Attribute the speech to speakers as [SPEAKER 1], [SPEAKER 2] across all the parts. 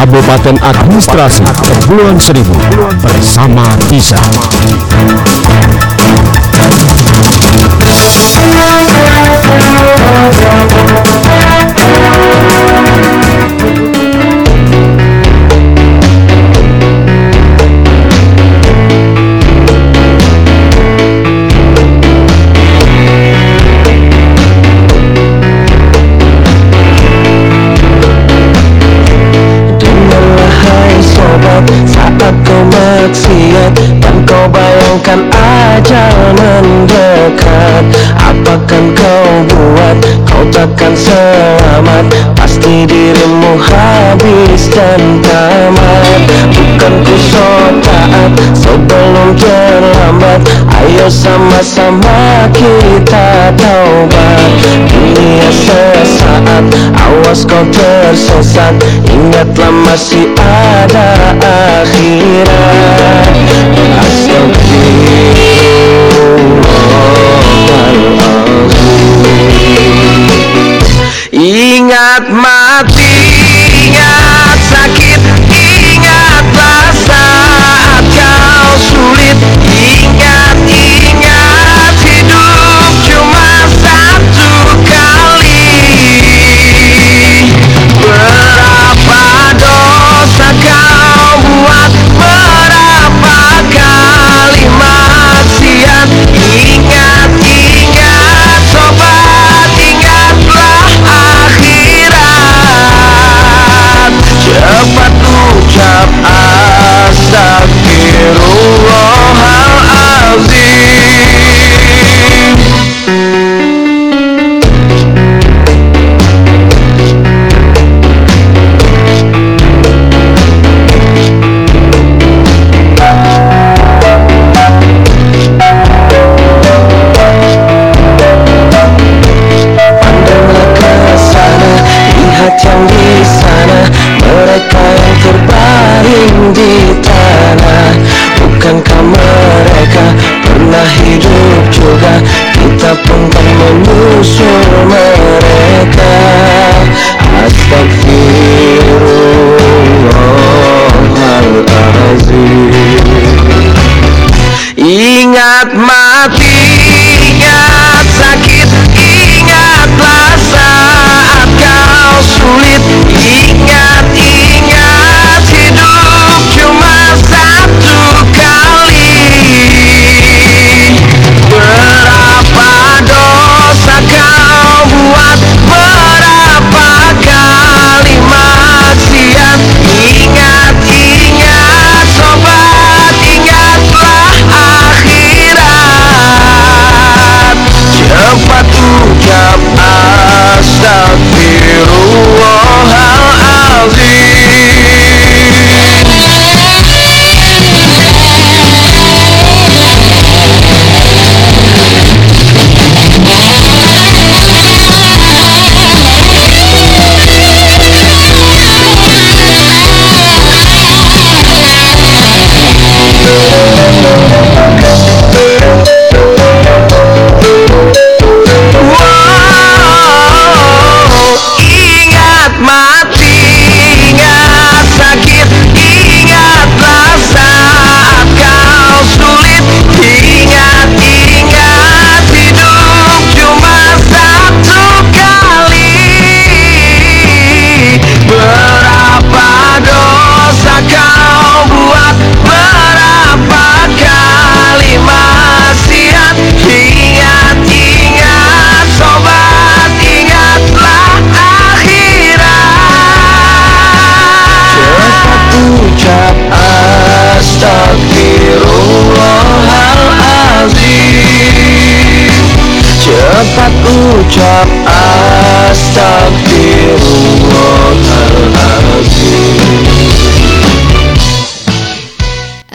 [SPEAKER 1] Kabupaten Administrasi Kepulauan Seribu bersama Tisa.
[SPEAKER 2] Maksiat Dan kau bayangkan ajal mendekat Apakan kau buat? Kau takkan selamat. Pasti dirimu habis dan tamat. Bukan ku so taat Sebelum terlambat. Ayo sama-sama kita taubat. Dunia sesaat Awas kau tersesat. Ingatlah masih ada akhirat. Astagfirullahaladzim Ingat mati, ingat sakit Ingatlah saat kau sulit. Ingat, ingat hidup cuma satu kali. Berapa dosa kau Ingat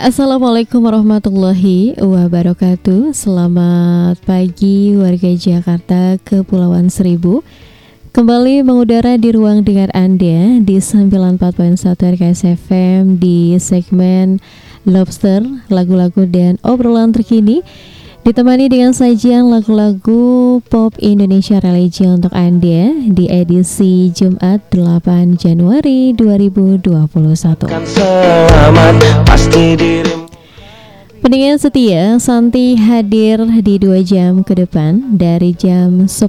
[SPEAKER 3] Assalamualaikum warahmatullahi wabarakatuh. Selamat pagi warga Jakarta Kepulauan Seribu. Kembali mengudara di ruang dengar Anda di 94.1 RKS FM di segmen Lobster, lagu-lagu dan obrolan terkini Ditemani dengan sajian lagu-lagu pop Indonesia religi untuk Anda di edisi Jumat 8 Januari 2021.
[SPEAKER 2] Kan selamat pasti dirimu
[SPEAKER 3] Pendengar setia, Santi hadir di dua jam ke depan dari jam 10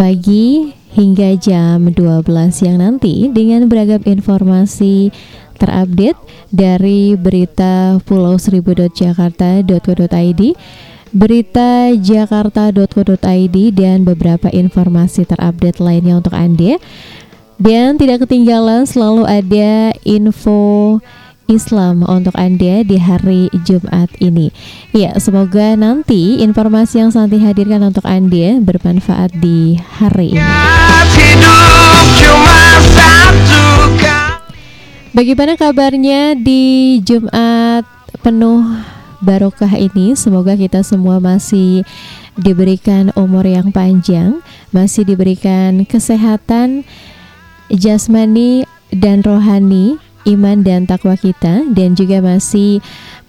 [SPEAKER 3] pagi hingga jam 12 siang nanti dengan beragam informasi terupdate dari berita pulau seribu.jakarta.co.id berita jakarta.co.id dan beberapa informasi terupdate lainnya untuk Anda dan tidak ketinggalan selalu ada info Islam untuk Anda di hari Jumat ini. Ya, semoga nanti informasi yang Santi hadirkan untuk Anda bermanfaat di hari ini. Bagaimana kabarnya di Jumat penuh barokah ini? Semoga kita semua masih diberikan umur yang panjang, masih diberikan kesehatan jasmani dan rohani, iman dan takwa kita, dan juga masih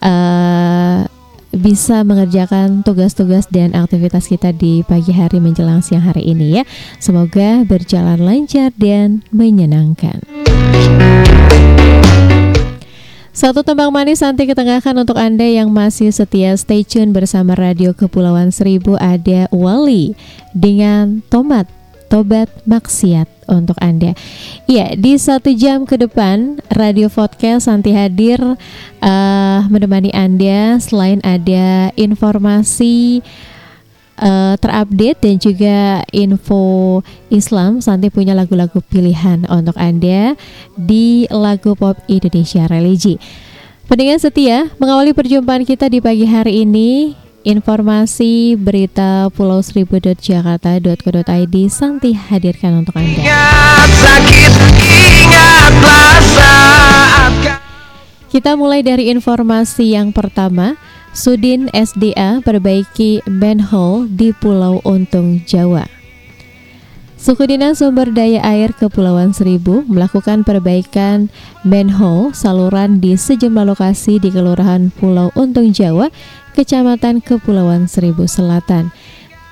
[SPEAKER 3] uh, bisa mengerjakan tugas-tugas dan aktivitas kita di pagi hari menjelang siang hari ini ya. Semoga berjalan lancar dan menyenangkan. Satu tembang manis nanti ketengahkan untuk Anda yang masih setia stay tune bersama Radio Kepulauan Seribu ada Wali dengan Tomat Tobat Maksiat untuk Anda. Iya, di satu jam ke depan Radio Podcast Santi hadir uh, menemani Anda selain ada informasi uh, terupdate dan juga info Islam. Santi punya lagu-lagu pilihan untuk Anda di lagu pop Indonesia religi. Pendengar setia, mengawali perjumpaan kita di pagi hari ini Informasi berita pulau seribu.jakarta.co.id Santi hadirkan untuk Anda.
[SPEAKER 2] Ingat sakit Ingatlah saat
[SPEAKER 3] Kita mulai dari informasi yang pertama Sudin SDA perbaiki manhole di Pulau Untung, Jawa. Suku Dinas Sumber Daya Air Kepulauan Seribu melakukan perbaikan manhole saluran di sejumlah lokasi di Kelurahan Pulau Untung, Jawa, Kecamatan Kepulauan Seribu Selatan.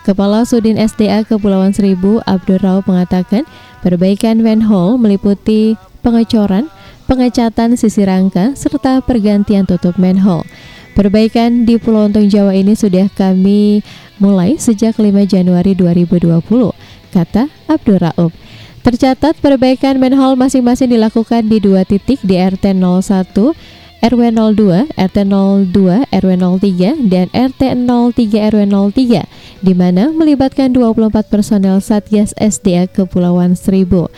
[SPEAKER 3] Kepala Sudin SDA Kepulauan Seribu Abdul Raub mengatakan perbaikan manhole meliputi pengecoran, pengecatan sisi rangka, serta pergantian tutup manhole. Perbaikan di Pulau Untung Jawa ini sudah kami mulai sejak 5 Januari 2020, kata Abdul Raub. Tercatat perbaikan manhole masing-masing dilakukan di dua titik di RT 01, RW 02, RT 02, RW 03, dan RT 03 RW 03, di mana melibatkan 24 personel Satgas SDA Kepulauan Seribu.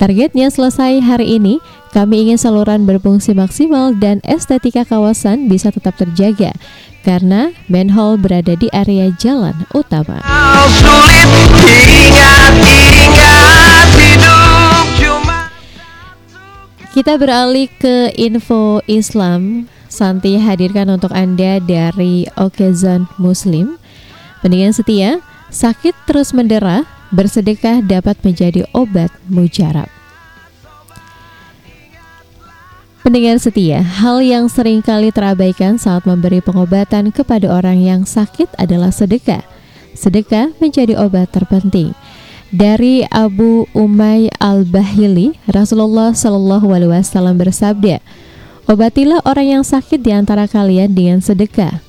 [SPEAKER 3] Targetnya selesai hari ini, kami ingin saluran berfungsi maksimal dan estetika kawasan bisa tetap terjaga karena manhole berada di area jalan utama.
[SPEAKER 2] sulit Ingat, ingat hidup cuma
[SPEAKER 3] Kita beralih ke info Islam. Santi hadirkan untuk Anda dari Okezon Muslim. Pendengar setia, sakit terus mendera, bersedekah dapat menjadi obat mujarab. Pendengar setia, hal yang sering kali terabaikan saat memberi pengobatan kepada orang yang sakit adalah sedekah. Sedekah menjadi obat terpenting. Dari Abu Umay Al-Bahili, Rasulullah Shallallahu Alaihi Wasallam bersabda, "Obatilah orang yang sakit di antara kalian dengan sedekah."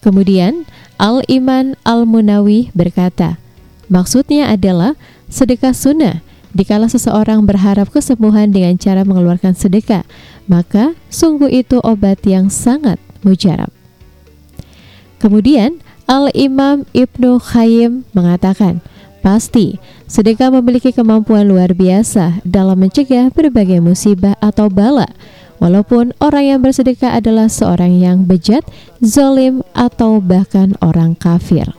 [SPEAKER 3] Kemudian Al-Iman Al-Munawi berkata, maksudnya adalah sedekah sunnah. Dikala seseorang berharap kesembuhan dengan cara mengeluarkan sedekah, maka sungguh itu obat yang sangat mujarab. Kemudian Al-Imam Ibnu Khayyim mengatakan, pasti sedekah memiliki kemampuan luar biasa dalam mencegah berbagai musibah atau bala. Walaupun orang yang bersedekah adalah seorang yang bejat, zalim, atau bahkan orang kafir.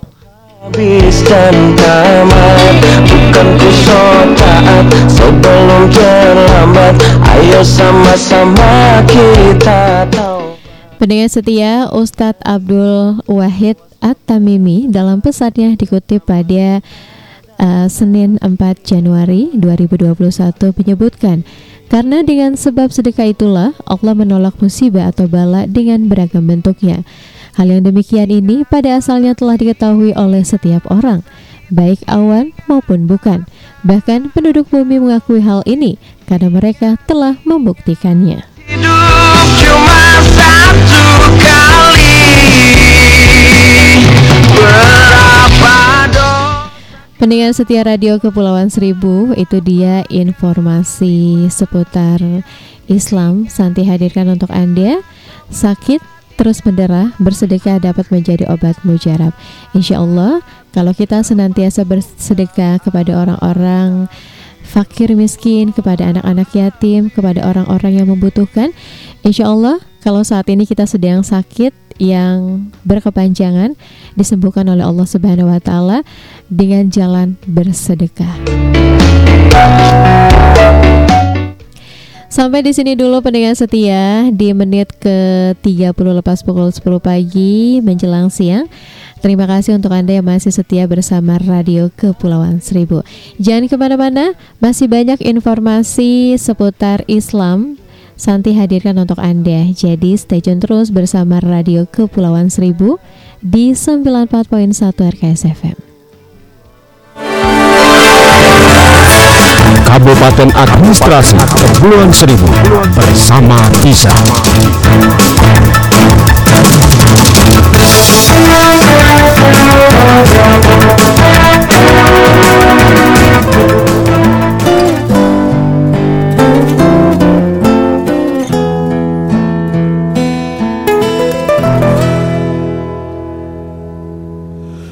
[SPEAKER 2] Habis dan tamat Bukan ku so taat Sebelum terlambat Ayo sama-sama kita tahu
[SPEAKER 3] Pendengar setia Ustadz Abdul Wahid At-Tamimi dalam pesannya dikutip pada uh, Senin 4 Januari 2021 menyebutkan karena dengan sebab sedekah itulah Allah menolak musibah atau bala dengan beragam bentuknya. Hal yang demikian ini pada asalnya telah diketahui oleh setiap orang, baik awan maupun bukan. Bahkan penduduk bumi mengakui hal ini karena mereka telah membuktikannya.
[SPEAKER 4] Hidup
[SPEAKER 3] Pendengar setia radio Kepulauan Seribu itu dia informasi seputar Islam. Santi hadirkan untuk Anda. Sakit terus menderah bersedekah dapat menjadi obat mujarab. Insya Allah kalau kita senantiasa bersedekah kepada orang-orang fakir miskin kepada anak-anak yatim kepada orang-orang yang membutuhkan Insya Allah kalau saat ini kita sedang sakit yang berkepanjangan disembuhkan oleh Allah Subhanahu wa taala dengan jalan bersedekah. Sampai di sini dulu pendengar setia di menit ke-30 lepas pukul 10 pagi menjelang siang. Terima kasih untuk Anda yang masih setia bersama Radio Kepulauan Seribu. Jangan ke mana-mana, masih banyak informasi seputar Islam Santi hadirkan untuk Anda. Jadi stay tune terus bersama Radio Kepulauan Seribu di 94.1 RKS FM.
[SPEAKER 5] Kabupaten Administrasi Kepulauan Seribu bersama Tisa.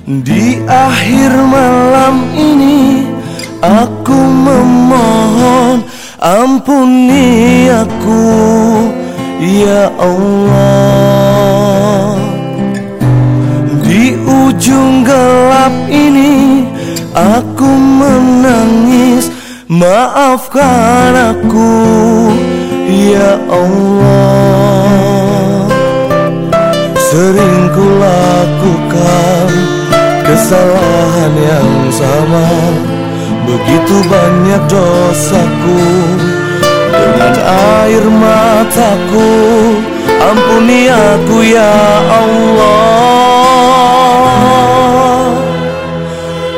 [SPEAKER 4] Di akhir malam ini Aku memohon Ampuni aku Ya Allah. Di ujung gelap ini Aku menangis Maafkan aku Ya Allah. Sering ku lakukan kesalahan yang sama. Begitu banyak dosaku Dengan air mataku Ampuni aku ya Allah.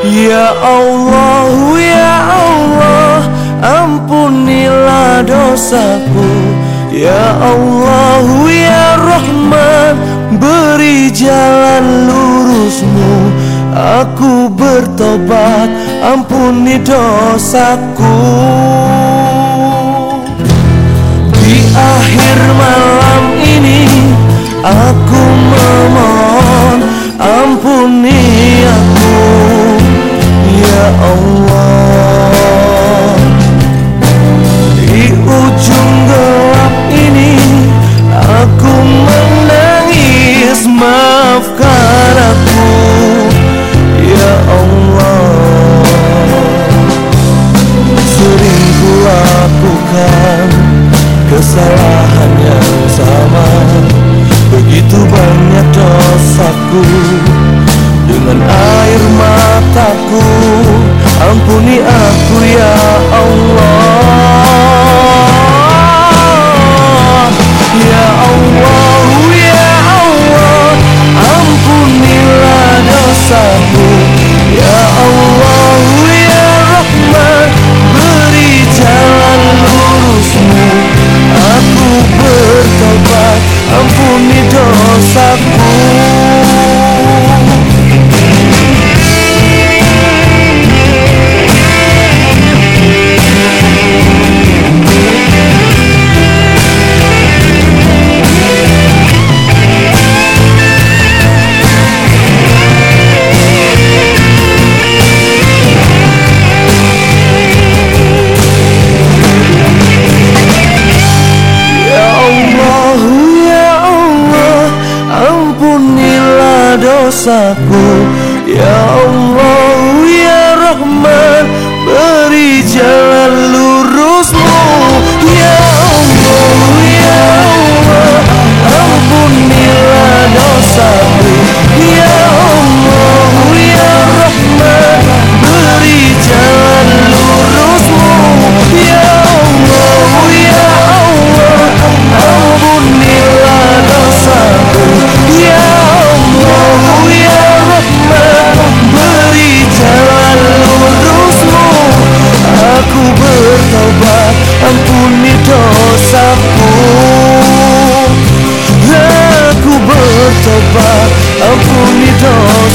[SPEAKER 4] Ya Allah, ya Allah Ampunilah dosaku. Ya Allah, ya Rahman Beri jalan lurusmu Aku bertobat Ampuni dosaku. Di akhir malam ini Aku memohon Ampuni aku. Ya Allah. Di ujung gelap ini Aku menangis Maafkan Sering ku lakukan Kesalahan yang sama. Begitu banyak dosaku Dengan air mataku Ampuni aku ya Allah dosaku.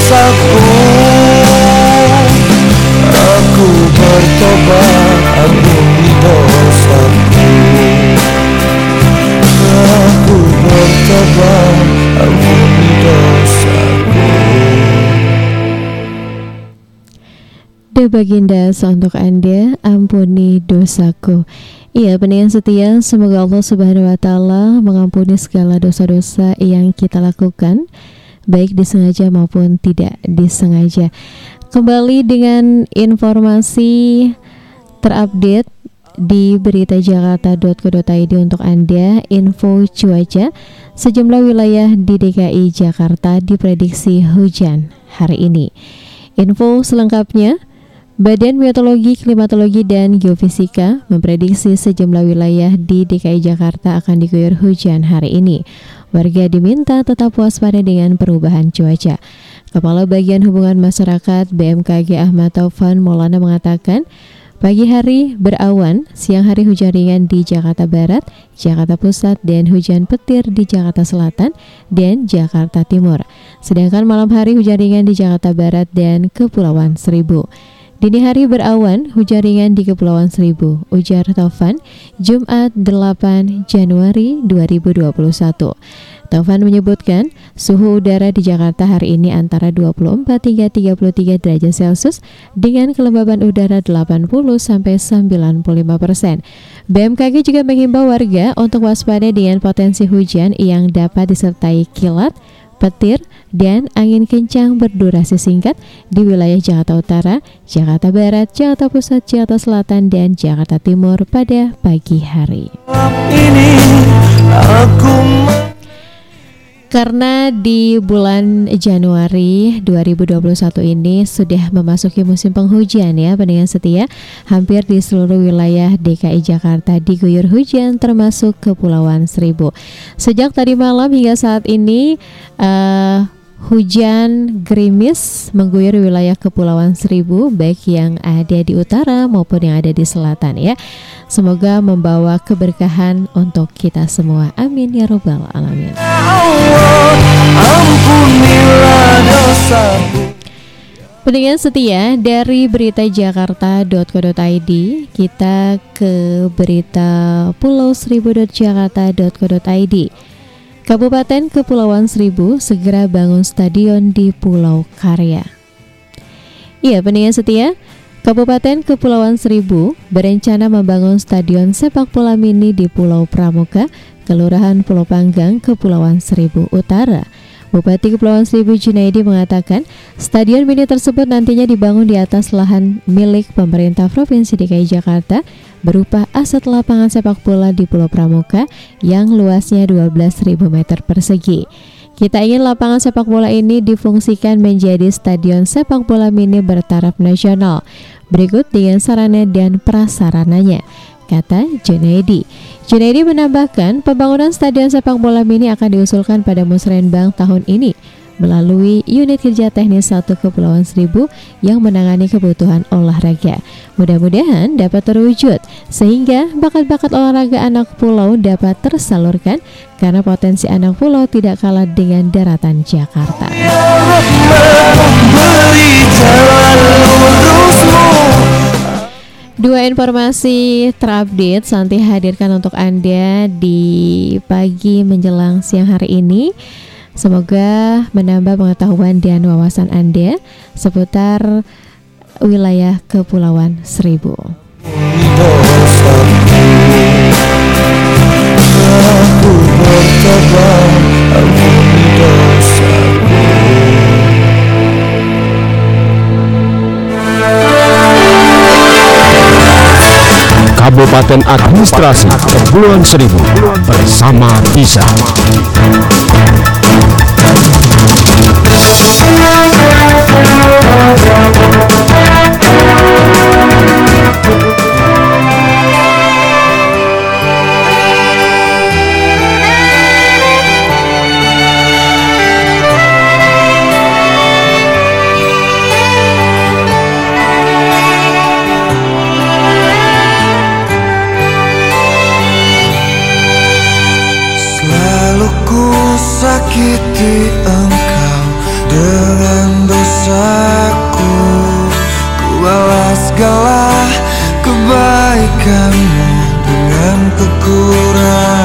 [SPEAKER 4] dosaku Aku bertobat ampuni dosaku
[SPEAKER 2] Aku bertobat ampuni dosaku.
[SPEAKER 3] The Baginda untuk Anda, ampuni dosaku. Iya, pendengar setia, semoga Allah Subhanahu wa taala mengampuni segala dosa-dosa yang kita lakukan baik disengaja maupun tidak disengaja. Kembali dengan informasi terupdate di berita jakarta.co.id untuk Anda info cuaca sejumlah wilayah di DKI Jakarta diprediksi hujan hari ini. Info selengkapnya Badan Meteorologi, Klimatologi, dan Geofisika memprediksi sejumlah wilayah di DKI Jakarta akan diguyur hujan hari ini. Warga diminta tetap waspada dengan perubahan cuaca. Kepala Bagian Hubungan Masyarakat BMKG Ahmad Taufan Maulana mengatakan, Pagi hari berawan, siang hari hujan ringan di Jakarta Barat, Jakarta Pusat, dan hujan petir di Jakarta Selatan dan Jakarta Timur. Sedangkan malam hari hujan ringan di Jakarta Barat dan Kepulauan Seribu. Dini hari berawan, hujan ringan di Kepulauan Seribu, ujar Taufan, Jumat 8 Januari 2021. Taufan menyebutkan, suhu udara di Jakarta hari ini antara 24 hingga 33 derajat Celcius dengan kelembaban udara 80 sampai 95 persen. BMKG juga menghimbau warga untuk waspada dengan potensi hujan yang dapat disertai kilat, petir, dan angin kencang berdurasi singkat di wilayah Jakarta Utara, Jakarta Barat, Jakarta Pusat, Jakarta Selatan, dan Jakarta Timur pada pagi hari. Karena di bulan Januari 2021 ini sudah memasuki musim penghujan ya pendengar setia, hampir di seluruh wilayah DKI Jakarta diguyur hujan termasuk Kepulauan Seribu. Sejak tadi malam hingga saat ini uh, Hujan gerimis mengguyur wilayah Kepulauan Seribu baik yang ada di utara maupun yang ada di selatan ya. Semoga membawa keberkahan untuk kita semua. Amin ya robbal alamin. Pendengar setia dari berita jakarta.co.id kita ke berita pulau seribu.jakarta.co.id Kabupaten Kepulauan Seribu segera bangun stadion di Pulau Karya. Iya, pendengar setia, Kabupaten Kepulauan Seribu berencana membangun stadion sepak bola mini di Pulau Pramuka, Kelurahan Pulau Panggang, Kepulauan Seribu Utara. Bupati Kepulauan Seribu Junaidi mengatakan, stadion mini tersebut nantinya dibangun di atas lahan milik pemerintah Provinsi DKI Jakarta berupa aset lapangan sepak bola di Pulau Pramuka yang luasnya 12.000 meter persegi. Kita ingin lapangan sepak bola ini difungsikan menjadi stadion sepak bola mini bertaraf nasional. Berikut dengan sarana dan prasarananya kata Junaidi. Junaidi menambahkan, pembangunan stadion sepak bola mini akan diusulkan pada Musrenbang tahun ini melalui unit kerja teknis satu Kepulauan Seribu yang menangani kebutuhan olahraga. Mudah-mudahan dapat terwujud sehingga bakat-bakat olahraga anak pulau dapat tersalurkan karena potensi anak pulau tidak kalah dengan daratan Jakarta.
[SPEAKER 2] Ya
[SPEAKER 3] Dua informasi terupdate Santi hadirkan untuk Anda di pagi menjelang siang hari ini. Semoga menambah pengetahuan dan wawasan Anda seputar wilayah Kepulauan Seribu.
[SPEAKER 2] Aku ampuni
[SPEAKER 1] Kabupaten Administrasi Kepulauan Seribu bersama Bisa.
[SPEAKER 2] Selalu menyakiti engkau. Dengan dosaku
[SPEAKER 6] Ku balas segala kebaikanmu. Dengan
[SPEAKER 4] kekurangan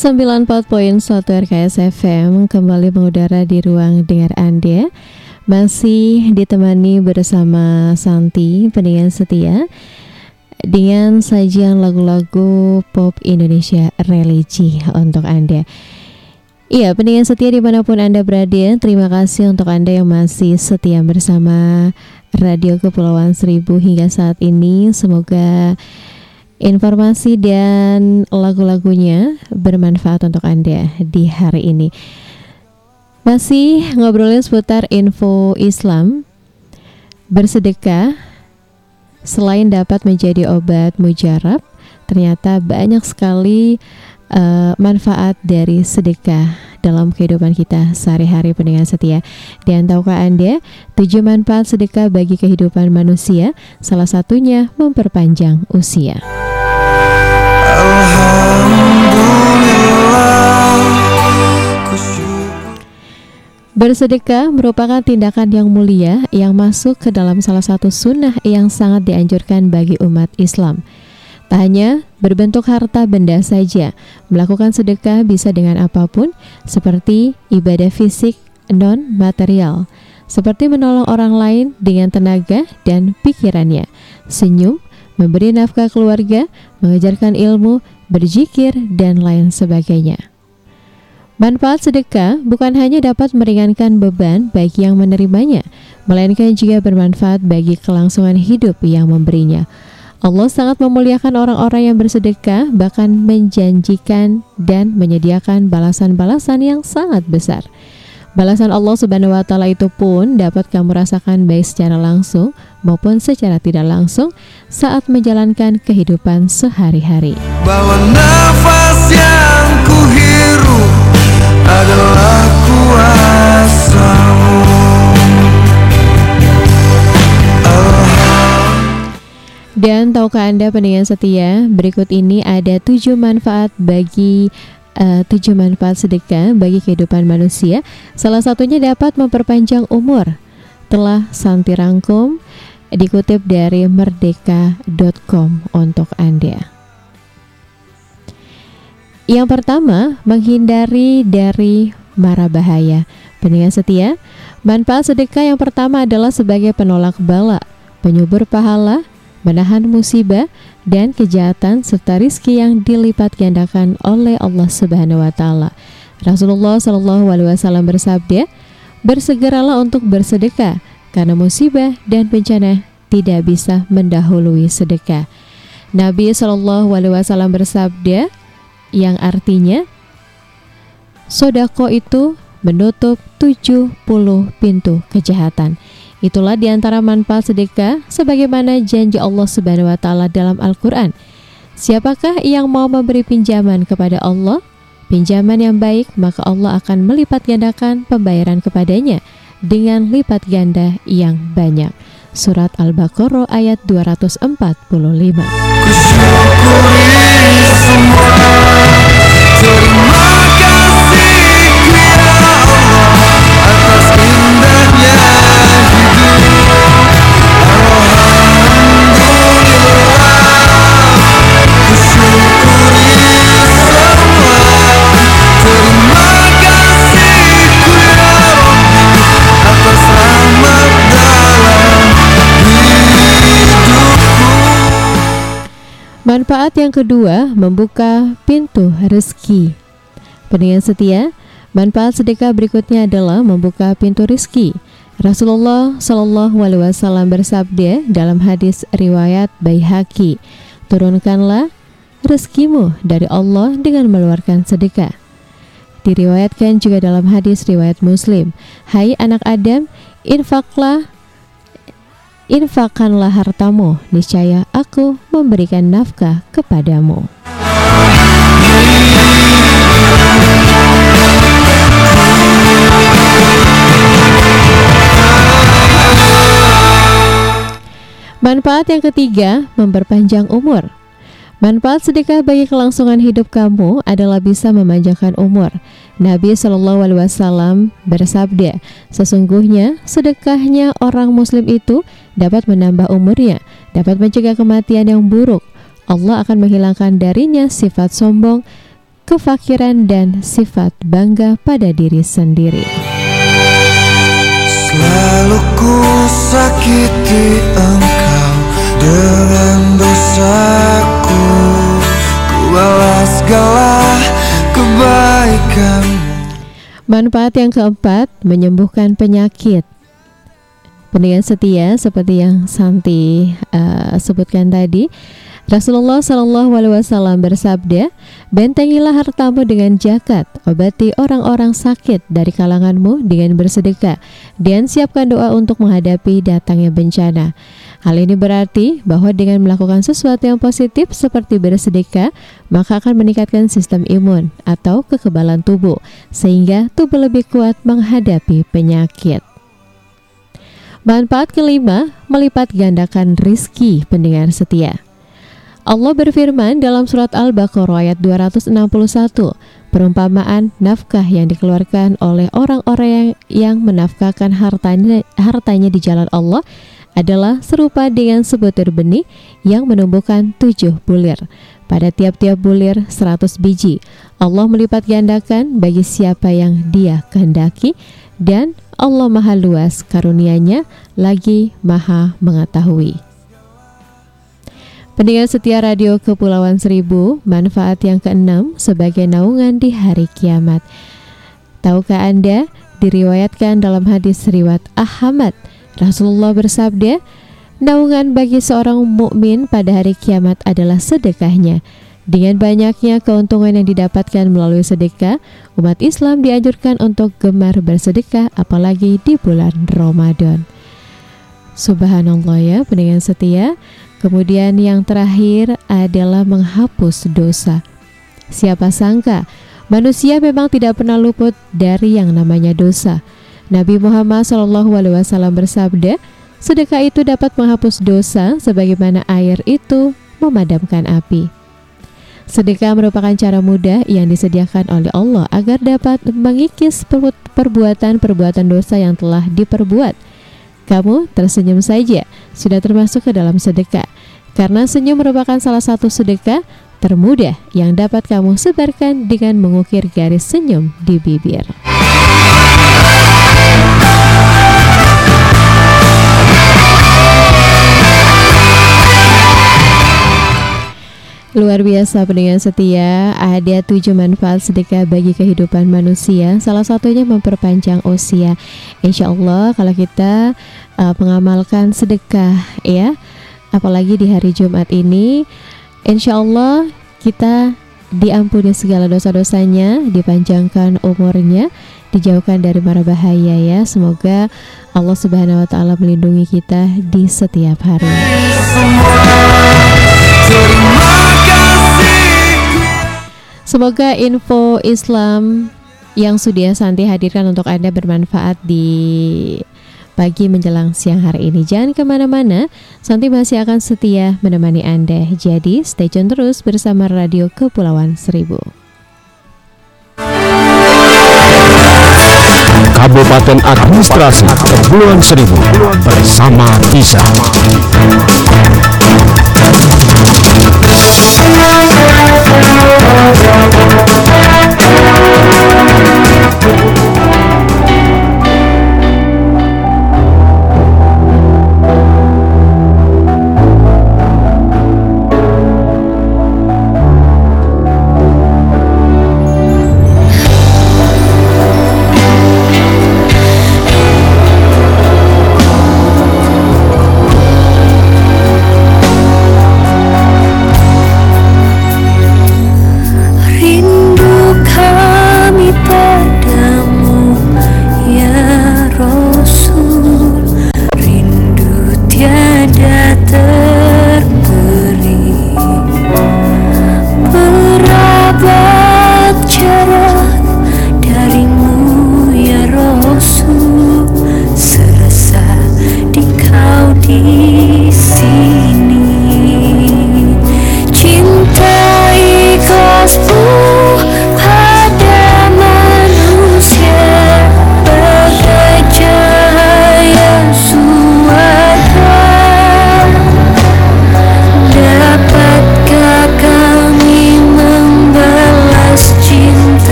[SPEAKER 4] 94.1 RKS FM kembali mengudara di ruang dengar Anda masih ditemani bersama Santi pendengar setia dengan sajian lagu-lagu pop Indonesia religi untuk Anda. Iya, pendengar setia di mana pun Anda berada, terima kasih untuk Anda yang masih setia bersama Radio Kepulauan Seribu hingga saat ini. Semoga informasi dan lagu-lagunya bermanfaat untuk Anda di hari ini. Masih ngobrolin seputar info Islam, bersedekah selain dapat menjadi obat mujarab, ternyata banyak sekali
[SPEAKER 3] eh, manfaat dari sedekah dalam kehidupan kita sehari-hari pendengar setia. Dan tahukah Anda tujuh manfaat sedekah bagi kehidupan manusia? Salah satunya memperpanjang usia. Bersedekah merupakan tindakan yang mulia yang masuk ke dalam salah satu sunnah yang sangat dianjurkan bagi umat Islam. Tak hanya berbentuk harta benda saja, melakukan sedekah bisa dengan apa pun, seperti ibadah fisik non-material, seperti menolong orang lain dengan tenaga dan pikirannya, senyum, memberi nafkah keluarga, mengejarkan ilmu, berzikir, dan lain sebagainya. Manfaat sedekah bukan hanya dapat meringankan beban bagi yang menerimanya, melainkan juga bermanfaat bagi kelangsungan hidup yang memberinya. Allah sangat memuliakan orang-orang yang bersedekah, bahkan menjanjikan dan menyediakan balasan-balasan yang sangat besar. Balasan Allah Subhanahu wa taala itu pun dapat kamu rasakan baik secara langsung maupun secara tidak langsung saat menjalankan kehidupan sehari-hari.
[SPEAKER 4] Bahwa nafas yang ku hirup adalah kuasamu
[SPEAKER 3] Dan tahukah Anda pendengar setia, berikut ini ada tujuh manfaat bagi eh, tujuh manfaat sedekah bagi kehidupan manusia. Salah satunya dapat memperpanjang umur. Telah Santi rangkum dikutip dari merdeka.com untuk Anda. Yang pertama, menghindari dari mara bahaya. Pendengar setia, manfaat sedekah yang pertama adalah sebagai penolak bala, penyubur pahala, menahan musibah dan kejahatan serta rizki yang dilipat gandakan oleh Allah Subhanahu wa taala. Rasulullah Shallallahu alaihi wasallam bersabda, "Bersegeralah untuk bersedekah karena musibah dan bencana tidak bisa mendahului sedekah." Nabi Shallallahu alaihi wasallam bersabda yang artinya sodako itu menutup 70 pintu kejahatan. Itulah di antara manfaat sedekah sebagaimana janji Allah Subhanahu wa taala dalam Al-Qur'an. Siapakah yang mau memberi pinjaman kepada Allah? Pinjaman yang baik, maka Allah akan melipat gandakan pembayaran kepadanya dengan lipat ganda yang banyak. Surat Al-Baqarah ayat 245.
[SPEAKER 4] Ku syukuri semua
[SPEAKER 3] Manfaat yang kedua, membuka pintu rezeki. Pendengar setia, manfaat sedekah berikutnya adalah membuka pintu rezeki. Rasulullah Shallallahu Alaihi Wasallam bersabda dalam hadis riwayat Baihaqi, turunkanlah rezekimu dari Allah dengan mengeluarkan sedekah. Diriwayatkan juga dalam hadis riwayat Muslim, Hai anak Adam, infaklah infakkanlah hartamu, niscaya aku memberikan nafkah kepadamu. Manfaat yang ketiga, memperpanjang umur. Manfaat sedekah bagi kelangsungan hidup kamu adalah bisa memanjangkan umur. Nabi Shallallahu Alaihi Wasallam bersabda, sesungguhnya sedekahnya orang Muslim itu dapat menambah umurnya, dapat mencegah kematian yang buruk. Allah akan menghilangkan darinya sifat sombong, kefakiran dan sifat bangga pada diri sendiri.
[SPEAKER 4] Selalu ku sakiti engkau dengan dosaku Ku balas segala kebaikanmu
[SPEAKER 3] Manfaat yang keempat, menyembuhkan penyakit. Pendengar setia seperti yang Santi eh, sebutkan tadi, Rasulullah Shallallahu Alaihi Wasallam bersabda, bentengilah hartamu dengan zakat, obati orang-orang sakit dari kalanganmu dengan bersedekah, dan siapkan doa untuk menghadapi datangnya bencana. Hal ini berarti bahwa dengan melakukan sesuatu yang positif seperti bersedekah, maka akan meningkatkan sistem imun atau kekebalan tubuh, sehingga tubuh lebih kuat menghadapi penyakit. Manfaat kelima, melipat gandakan rizki pendengar setia. Allah berfirman dalam surat Al-Baqarah ayat 261, perumpamaan nafkah yang dikeluarkan oleh orang-orang yang, yang menafkahkan hartanya, hartanya di jalan Allah adalah serupa dengan sebutir benih yang menumbuhkan tujuh bulir. Pada tiap-tiap bulir seratus biji, Allah melipat gandakan bagi siapa yang dia kehendaki dan Allah maha luas karunianya lagi maha mengetahui. Pendengar setia radio Kepulauan Seribu, manfaat yang keenam sebagai naungan di hari kiamat. Tahukah Anda, diriwayatkan dalam hadis riwayat Ahmad, Rasulullah bersabda, naungan bagi seorang mukmin pada hari kiamat adalah sedekahnya. Dengan banyaknya keuntungan yang didapatkan melalui sedekah, umat Islam dianjurkan untuk gemar bersedekah apalagi di bulan Ramadan. Subhanallah ya, pendengar setia. Kemudian yang terakhir adalah menghapus dosa. Siapa sangka manusia memang tidak pernah luput dari yang namanya dosa. Nabi Muhammad SAW bersabda, sedekah itu dapat menghapus dosa sebagaimana air itu memadamkan api. Sedekah merupakan cara mudah yang disediakan oleh Allah agar dapat mengikis perbuatan-perbuatan dosa yang telah diperbuat kamu tersenyum saja sudah termasuk ke dalam sedekah. Karena senyum merupakan salah satu sedekah termudah yang dapat kamu sebarkan dengan mengukir garis senyum di bibir. Luar biasa pendengar setia, ada tujuh manfaat sedekah bagi kehidupan manusia. Salah satunya memperpanjang usia. Insya Allah kalau kita uh, mengamalkan sedekah ya, apalagi di hari Jumat ini, insya Allah kita diampuni segala dosa-dosanya, dipanjangkan umurnya, dijauhkan dari mara bahaya ya. Semoga Allah Subhanahu wa taala melindungi kita di setiap hari. Semoga info Islam yang sudah Santi hadirkan untuk Anda bermanfaat di pagi menjelang siang hari ini. Jangan ke mana-mana, Santi masih akan setia menemani Anda. Jadi stay tune terus bersama Radio Kepulauan Seribu.
[SPEAKER 7] Kabupaten Administrasi Kepulauan Seribu bersama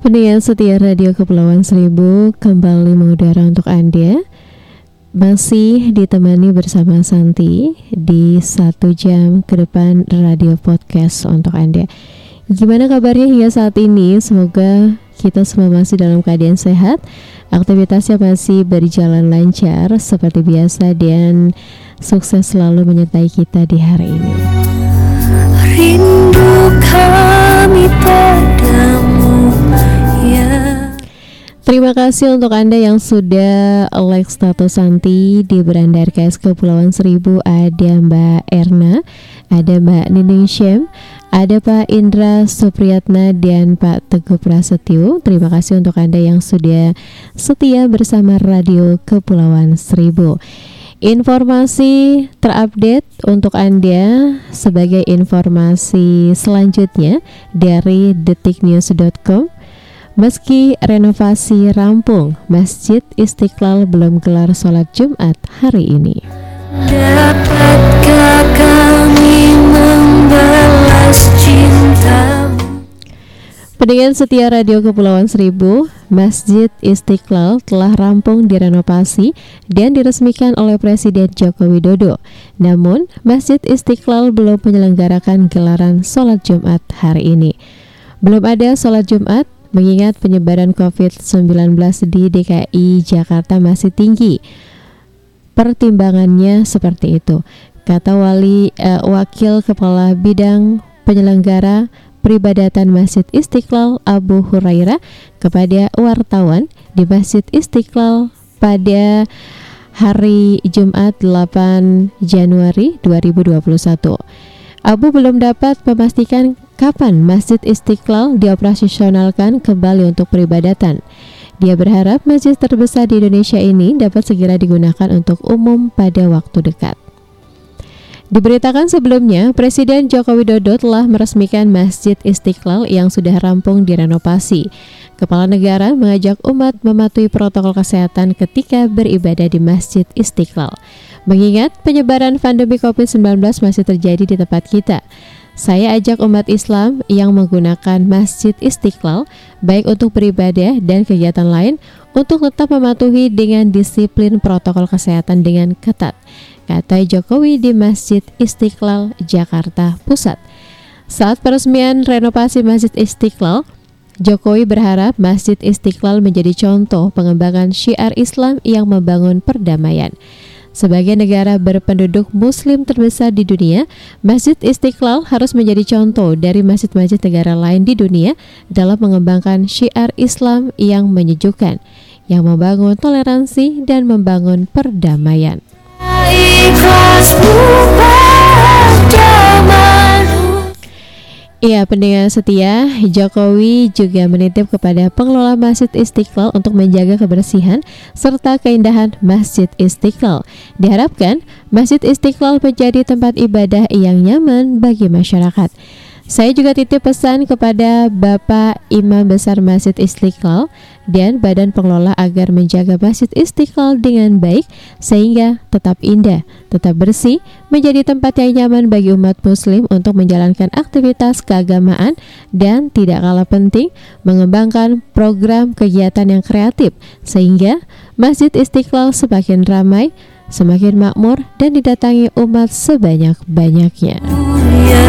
[SPEAKER 3] Pendengar setia Radio Kepulauan Seribu kembali mengudara untuk Anda. Masih ditemani bersama Santi di satu jam ke depan radio podcast untuk Anda. Gimana kabarnya hingga saat ini? Semoga kita semua masih dalam keadaan sehat. Aktivitasnya masih berjalan lancar seperti biasa Dan sukses selalu menyertai kita di hari ini.
[SPEAKER 7] Rindu kami padamu
[SPEAKER 3] Terima kasih untuk Anda yang sudah like status Santi di Beranda RKS Kepulauan Seribu Ada Mbak Erna, ada Mbak Nining Syem, ada Pak Indra Supriyatna dan Pak Teguh Prasetyo. Terima kasih untuk Anda yang sudah setia bersama Radio Kepulauan Seribu. Informasi terupdate untuk Anda sebagai informasi selanjutnya dari detiknews.com. Meski renovasi rampung, Masjid Istiqlal belum gelar sholat Jumat hari ini.
[SPEAKER 7] Dapatkah kami membalas cintamu
[SPEAKER 3] Pendengar setia Radio Kepulauan Seribu, Masjid Istiqlal telah rampung direnovasi dan diresmikan oleh Presiden Joko Widodo. Namun, Masjid Istiqlal belum menyelenggarakan gelaran sholat Jumat hari ini. Belum ada sholat Jumat mengingat penyebaran COVID-19 di DKI Jakarta masih tinggi. Pertimbangannya seperti itu, kata Wali eh, Wakil Kepala Bidang Penyelenggara Peribadatan Masjid Istiqlal Abu Hurairah kepada wartawan di Masjid Istiqlal pada hari Jumat 8 Januari 2021. Abu belum dapat memastikan kapan Masjid Istiqlal dioperasionalkan kembali untuk peribadatan. Dia berharap masjid terbesar di Indonesia ini dapat segera digunakan untuk umum pada waktu dekat. Diberitakan sebelumnya, Presiden Joko Widodo telah meresmikan Masjid Istiqlal yang sudah rampung direnovasi. Kepala negara mengajak umat mematuhi protokol kesehatan ketika beribadah di Masjid Istiqlal. Mengingat penyebaran pandemi COVID-19 masih terjadi di tempat kita, saya ajak umat Islam yang menggunakan Masjid Istiqlal baik untuk beribadah dan kegiatan lain untuk tetap mematuhi dengan disiplin protokol kesehatan dengan ketat kata Jokowi di Masjid Istiqlal, Jakarta Pusat. Saat peresmian renovasi Masjid Istiqlal, Jokowi berharap Masjid Istiqlal menjadi contoh pengembangan syiar Islam yang membangun perdamaian. Sebagai negara berpenduduk muslim terbesar di dunia, Masjid Istiqlal harus menjadi contoh dari masjid-masjid negara lain di dunia dalam mengembangkan syiar Islam yang menyejukkan, yang membangun toleransi dan membangun perdamaian. Iya, pendengar setia, Jokowi juga menitip kepada pengelola Masjid Istiqlal untuk menjaga kebersihan serta keindahan Masjid Istiqlal. Diharapkan Masjid Istiqlal menjadi tempat ibadah yang nyaman bagi masyarakat. Saya juga titip pesan kepada Bapak Imam Besar Masjid Istiqlal dan Badan Pengelola agar menjaga Masjid Istiqlal dengan baik sehingga tetap indah, tetap bersih, menjadi tempat yang nyaman bagi umat muslim untuk menjalankan aktivitas keagamaan dan tidak kalah penting mengembangkan program kegiatan yang kreatif sehingga Masjid Istiqlal semakin ramai, semakin makmur dan didatangi umat sebanyak-banyaknya.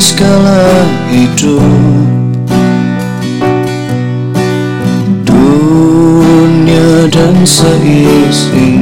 [SPEAKER 2] segala hidup. Dunia dan seisinya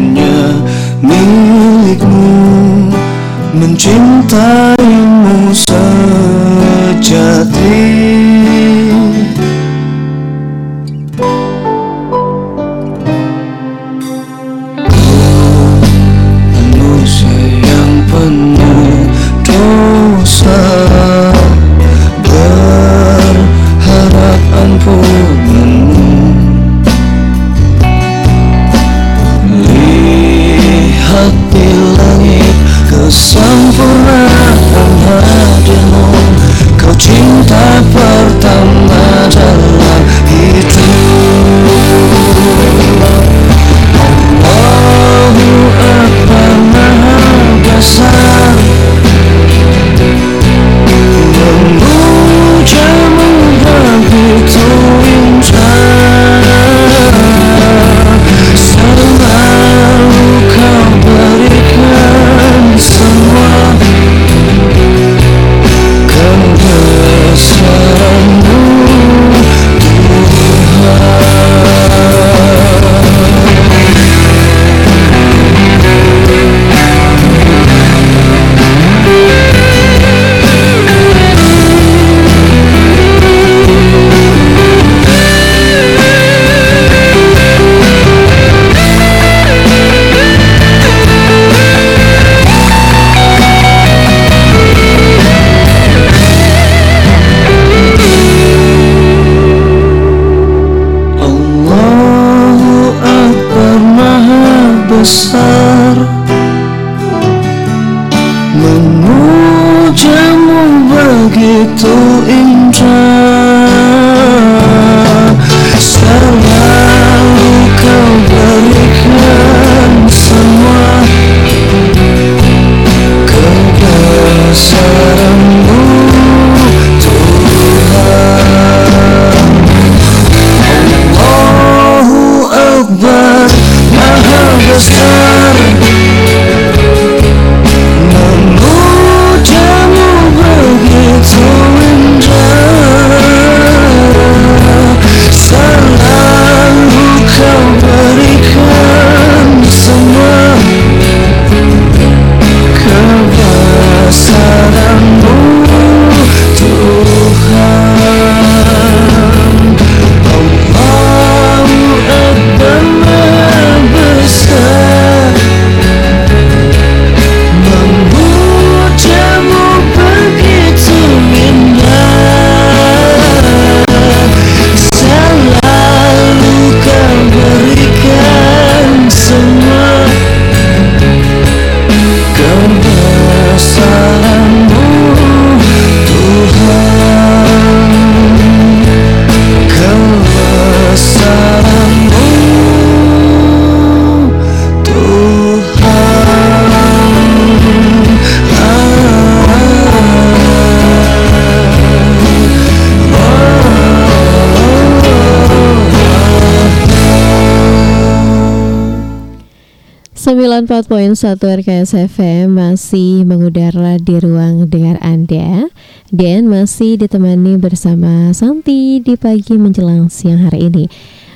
[SPEAKER 3] 94.1 RKS FM masih mengudara di ruang dengar Anda dan masih ditemani bersama Santi di pagi menjelang siang hari ini.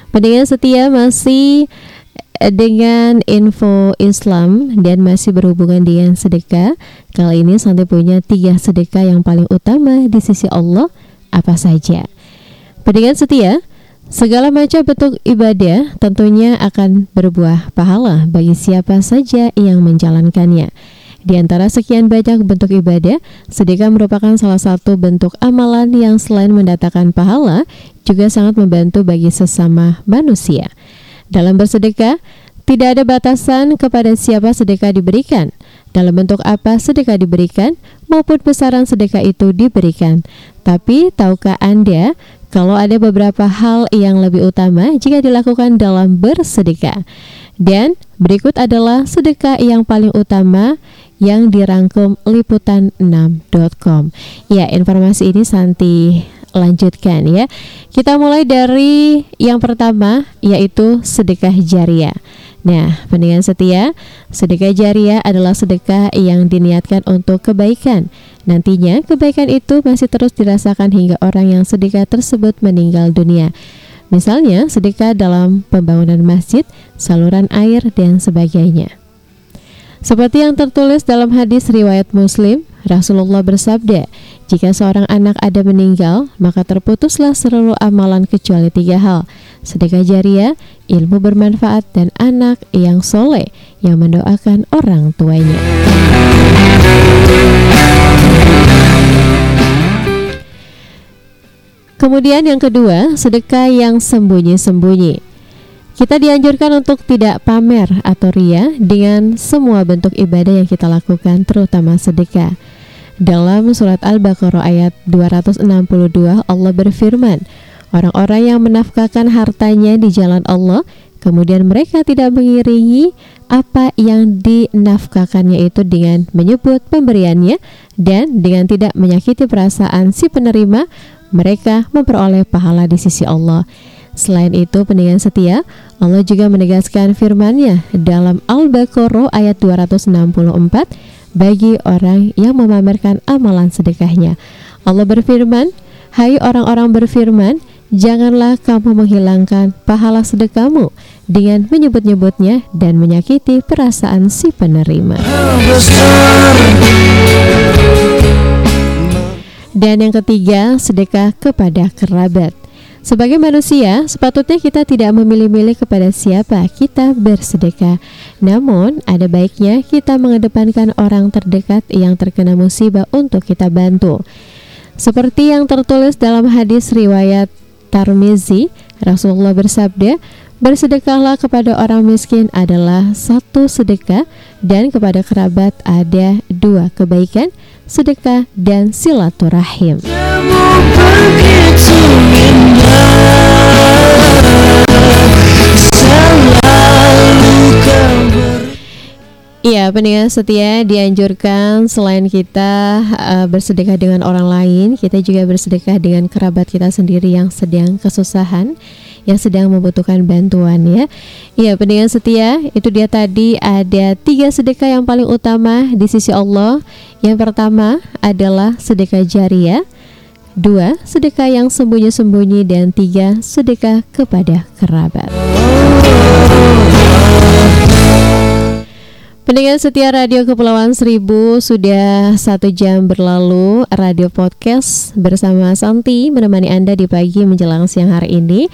[SPEAKER 3] Pendengar setia masih dengan info Islam dan masih berhubungan dengan sedekah. Kali ini Santi punya tiga sedekah yang paling utama di sisi Allah apa saja. Pendengar setia, segala macam bentuk ibadah tentunya akan berbuah pahala bagi siapa saja yang menjalankannya. Di antara sekian banyak bentuk ibadah, sedekah merupakan salah satu bentuk amalan yang selain mendatangkan pahala, juga sangat membantu bagi sesama manusia. Dalam bersedekah, tidak ada batasan kepada siapa sedekah diberikan, dalam bentuk apa sedekah diberikan, maupun besaran sedekah itu diberikan. Tapi, tahukah Anda kalau ada beberapa hal yang lebih utama jika dilakukan dalam bersedekah? Dan berikut adalah sedekah yang paling utama yang dirangkum liputan6.com. Ya, informasi ini Santi lanjutkan ya. Kita mulai dari yang pertama yaitu sedekah jariah. Nah, pendengar setia, sedekah jariah adalah sedekah yang diniatkan untuk kebaikan. Nantinya, kebaikan itu masih terus dirasakan hingga orang yang sedekah tersebut meninggal dunia. Misalnya, sedekah dalam pembangunan masjid, saluran air, dan sebagainya. Seperti yang tertulis dalam hadis riwayat Muslim, Rasulullah bersabda, "Jika seorang anak ada meninggal, maka terputuslah seluruh amalan kecuali tiga hal: sedekah jariah, ilmu bermanfaat, dan anak yang soleh yang mendoakan orang tuanya." Kemudian yang kedua, sedekah yang sembunyi-sembunyi. Kita dianjurkan untuk tidak pamer atau ria dengan semua bentuk ibadah yang kita lakukan, terutama sedekah. Dalam surat Al-Baqarah ayat 262 Allah berfirman, orang-orang yang menafkahkan hartanya di jalan Allah, kemudian mereka tidak mengiringi apa yang dinafkahkannya itu dengan menyebut pemberiannya dan dengan tidak menyakiti perasaan si penerima, mereka memperoleh pahala di sisi Allah. Selain itu, pendengar setia, Allah juga menegaskan firman-Nya dalam Al-Baqarah ayat 264 bagi orang yang memamerkan amalan sedekahnya. Allah berfirman, "Hai orang-orang berfirman, janganlah kamu menghilangkan pahala sedekahmu dengan menyebut-nyebutnya dan menyakiti perasaan si penerima." Dan yang ketiga, sedekah kepada kerabat. Sebagai manusia, sepatutnya kita tidak memilih-milih kepada siapa kita bersedekah. Namun, ada baiknya kita mengedepankan orang terdekat yang terkena musibah untuk kita bantu. Seperti yang tertulis dalam hadis riwayat Tarmizi, Rasulullah bersabda, Bersedekahlah kepada orang miskin adalah satu sedekah dan kepada kerabat ada dua kebaikan, sedekah dan silaturahim. Iya, pendengar setia dianjurkan selain kita uh, bersedekah dengan orang lain, kita juga bersedekah dengan kerabat kita sendiri yang sedang kesusahan, yang sedang membutuhkan bantuan ya. Iya, pendengar setia, itu dia tadi ada tiga sedekah yang paling utama di sisi Allah. Yang pertama adalah sedekah jariah, dua sedekah yang sembunyi-sembunyi dan tiga sedekah kepada kerabat. Pendengar setia Radio Kepulauan Seribu sudah satu jam berlalu Radio Podcast bersama Santi menemani Anda di pagi menjelang siang hari ini.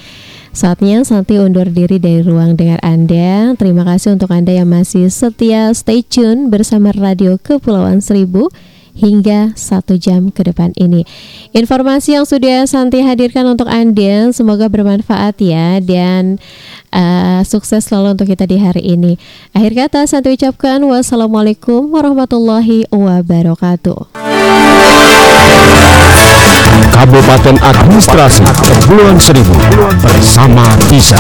[SPEAKER 3] Saatnya Santi undur diri dari ruang dengar Anda. Terima kasih untuk Anda yang masih setia stay tune bersama Radio Kepulauan Seribu hingga satu jam ke depan ini. Informasi yang sudah Santi hadirkan untuk Anda semoga bermanfaat ya dan uh, sukses selalu untuk kita di hari ini. Akhir kata Santi ucapkan wassalamualaikum warahmatullahi wabarakatuh.
[SPEAKER 1] Kabupaten Administrasi Kepulauan Seribu bersama Tisa.